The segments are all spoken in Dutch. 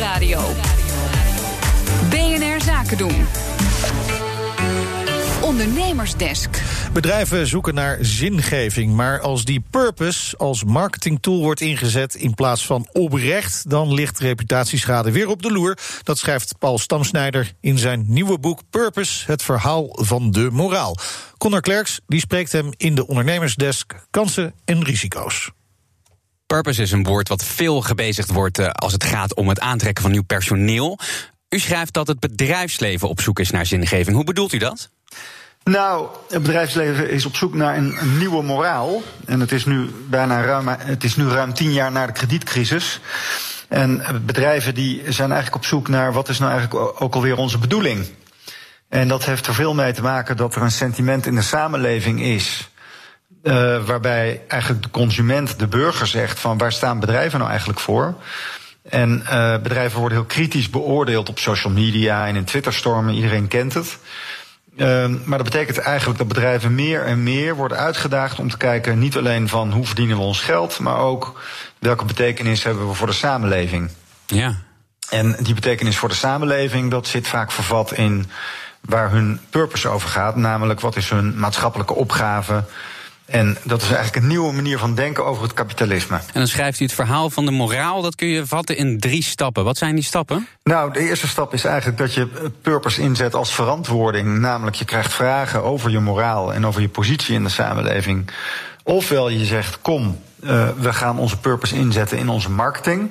Nieuwsradio. BNR Zaken doen. Ondernemersdesk. Bedrijven zoeken naar zingeving, maar als die purpose als marketingtool wordt ingezet in plaats van oprecht, dan ligt reputatieschade weer op de loer. Dat schrijft Paul Stamsnijder in zijn nieuwe boek Purpose: Het verhaal van de moraal. Connor Klerks die spreekt hem in de ondernemersdesk kansen en risico's. Purpose is een woord wat veel gebezigd wordt eh, als het gaat om het aantrekken van nieuw personeel. U schrijft dat het bedrijfsleven op zoek is naar zingeving. Hoe bedoelt u dat? Nou, het bedrijfsleven is op zoek naar een, nieuwe moraal. En het is, nu bijna ruim, het is nu ruim tien jaar na de kredietcrisis. En bedrijven die zijn eigenlijk op zoek naar wat is nou eigenlijk ook alweer onze bedoeling. En dat heeft er veel mee te maken dat er een sentiment in de samenleving is. Uh, waarbij eigenlijk de consument, de burger zegt van waar staan bedrijven nou eigenlijk voor? En uh, bedrijven worden heel kritisch beoordeeld op social media en in Twitterstormen, iedereen kent het. Ehm, maar dat betekent eigenlijk dat bedrijven meer en meer worden uitgedaagd om te kijken niet alleen van hoe verdienen we ons geld, maar ook welke betekenis hebben we voor de samenleving. Ja. En die betekenis voor de samenleving, dat zit vaak vervat in waar hun purpose over gaat, namelijk wat is hun maatschappelijke opgave, en dat is eigenlijk een nieuwe manier van denken over het kapitalisme. En dan schrijft u het verhaal van de moraal, dat kun je vatten in drie stappen. Wat zijn die stappen? Nou, de eerste stap is eigenlijk dat je purpose inzet als verantwoording. Namelijk, je krijgt vragen over je moraal en over je positie in de samenleving. Ofwel je zegt, kom, uh, we gaan onze purpose inzetten in onze marketing.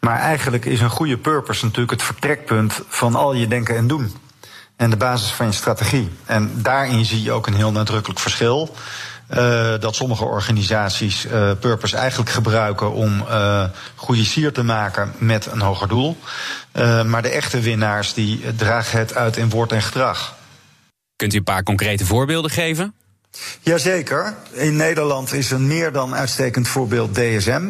Maar eigenlijk is een goede purpose natuurlijk het vertrekpunt van al je denken en doen. En de basis van je strategie. En daarin zie je ook een heel nadrukkelijk verschil. Uh, dat sommige organisaties uh, purpose eigenlijk gebruiken om uh, goede sier te maken met een hoger doel. maar de echte winnaars die dragen het uit in woord en gedrag. Kunt u een paar concrete voorbeelden geven? Jazeker. In Nederland is een meer dan uitstekend voorbeeld DSM.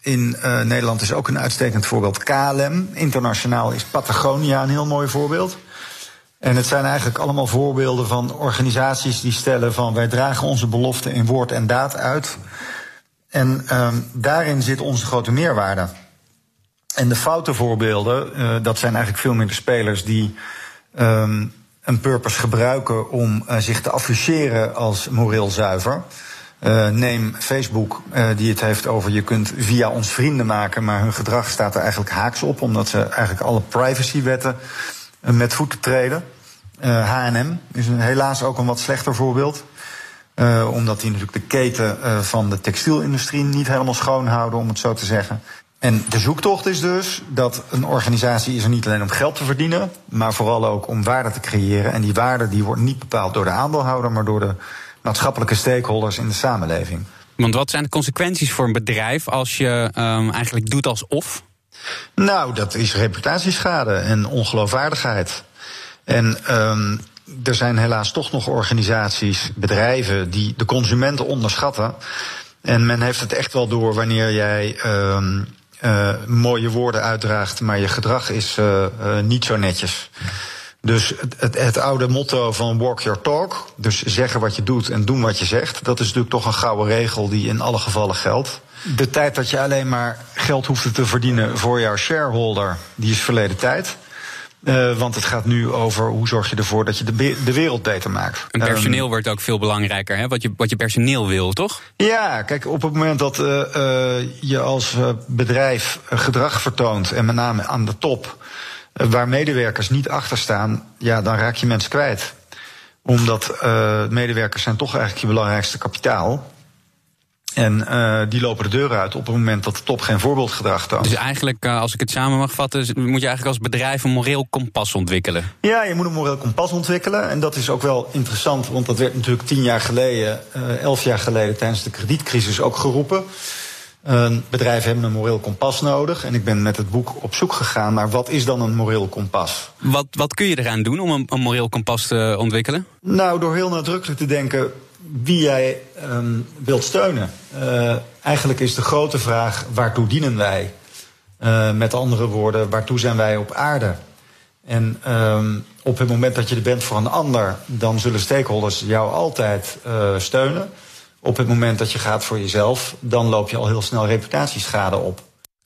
in Nederland is ook een uitstekend voorbeeld KLM. Internationaal is Patagonia een heel mooi voorbeeld. En het zijn eigenlijk allemaal voorbeelden van organisaties die stellen van wij dragen onze beloften in woord en daad uit. En um, daarin zit onze grote meerwaarde. En de foute voorbeelden, uh, dat zijn eigenlijk veel meer de spelers die um, een purpose gebruiken om uh, zich te afficheren als moreel zuiver. Uh, neem Facebook, die het heeft over je kunt via ons vrienden maken, maar hun gedrag staat er eigenlijk haaks op, omdat ze eigenlijk alle privacywetten met voeten treden. HM is een, helaas ook een wat slechter voorbeeld. Uh, omdat die natuurlijk de keten uh, van de textielindustrie niet helemaal schoon houden, om het zo te zeggen. En de zoektocht is dus dat een organisatie is er niet alleen om geld te verdienen, maar vooral ook om waarde te creëren. En die waarde die wordt niet bepaald door de aandeelhouder, maar door de maatschappelijke stakeholders in de samenleving. Want wat zijn de consequenties voor een bedrijf als je um, eigenlijk doet alsof? Nou, dat is reputatieschade en ongeloofwaardigheid. En um, er zijn helaas toch nog organisaties, bedrijven die de consumenten onderschatten. En men heeft het echt wel door wanneer jij um, mooie woorden uitdraagt, maar je gedrag is uh, niet zo netjes. Dus het, het, het, oude motto van walk your talk, dus zeggen wat je doet en doen wat je zegt, dat is natuurlijk toch een gouden regel die in alle gevallen geldt. De tijd dat je alleen maar geld hoeft te verdienen voor jouw shareholder, die is verleden tijd. Uh, want het gaat nu over hoe zorg je ervoor dat je de, de wereld beter maakt. En personeel um, wordt ook veel belangrijker, hè? Wat, je, wat je personeel wil, toch? Ja, kijk, op het moment dat uh, uh, je als bedrijf gedrag vertoont, en met name aan de top, waar medewerkers niet achter staan, ja, dan raak je mensen kwijt. Omdat medewerkers zijn toch eigenlijk je belangrijkste kapitaal. En uh, die lopen de deur uit op het moment dat de top geen voorbeeldgedrag toont. Dus eigenlijk, uh, als ik het samen mag vatten, moet je eigenlijk als bedrijf een moreel kompas ontwikkelen. Ja, je moet een moreel kompas ontwikkelen. En dat is ook wel interessant, want dat werd natuurlijk tien jaar geleden, uh, elf jaar geleden tijdens de kredietcrisis ook geroepen. bedrijven hebben een moreel kompas nodig. En ik ben met het boek op zoek gegaan naar wat is dan een moreel kompas. Wat, wat kun je eraan doen om een, een moreel kompas te ontwikkelen? Nou, door heel nadrukkelijk te denken wie jij um, wilt steunen. Uh, eigenlijk is de grote vraag: waartoe dienen wij? Uh, met andere woorden, waartoe zijn wij op aarde? En um, op het moment dat je er bent voor een ander, dan zullen stakeholders jou altijd uh, steunen. Op het moment dat je gaat voor jezelf, dan loop je al heel snel reputatieschade op.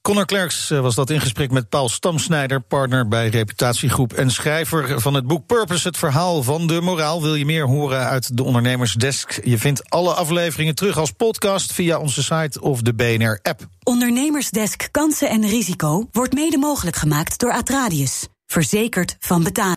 Connor Klerks was dat in gesprek met Paul Stamsnijder, partner bij Reputatiegroep en schrijver van het boek Purpose, het verhaal van de moraal. Wil je meer horen uit de Ondernemersdesk? Je vindt alle afleveringen terug als podcast via onze site of de BNR-app. Ondernemersdesk Kansen en Risico wordt mede mogelijk gemaakt door Atradius. Verzekerd van betaling.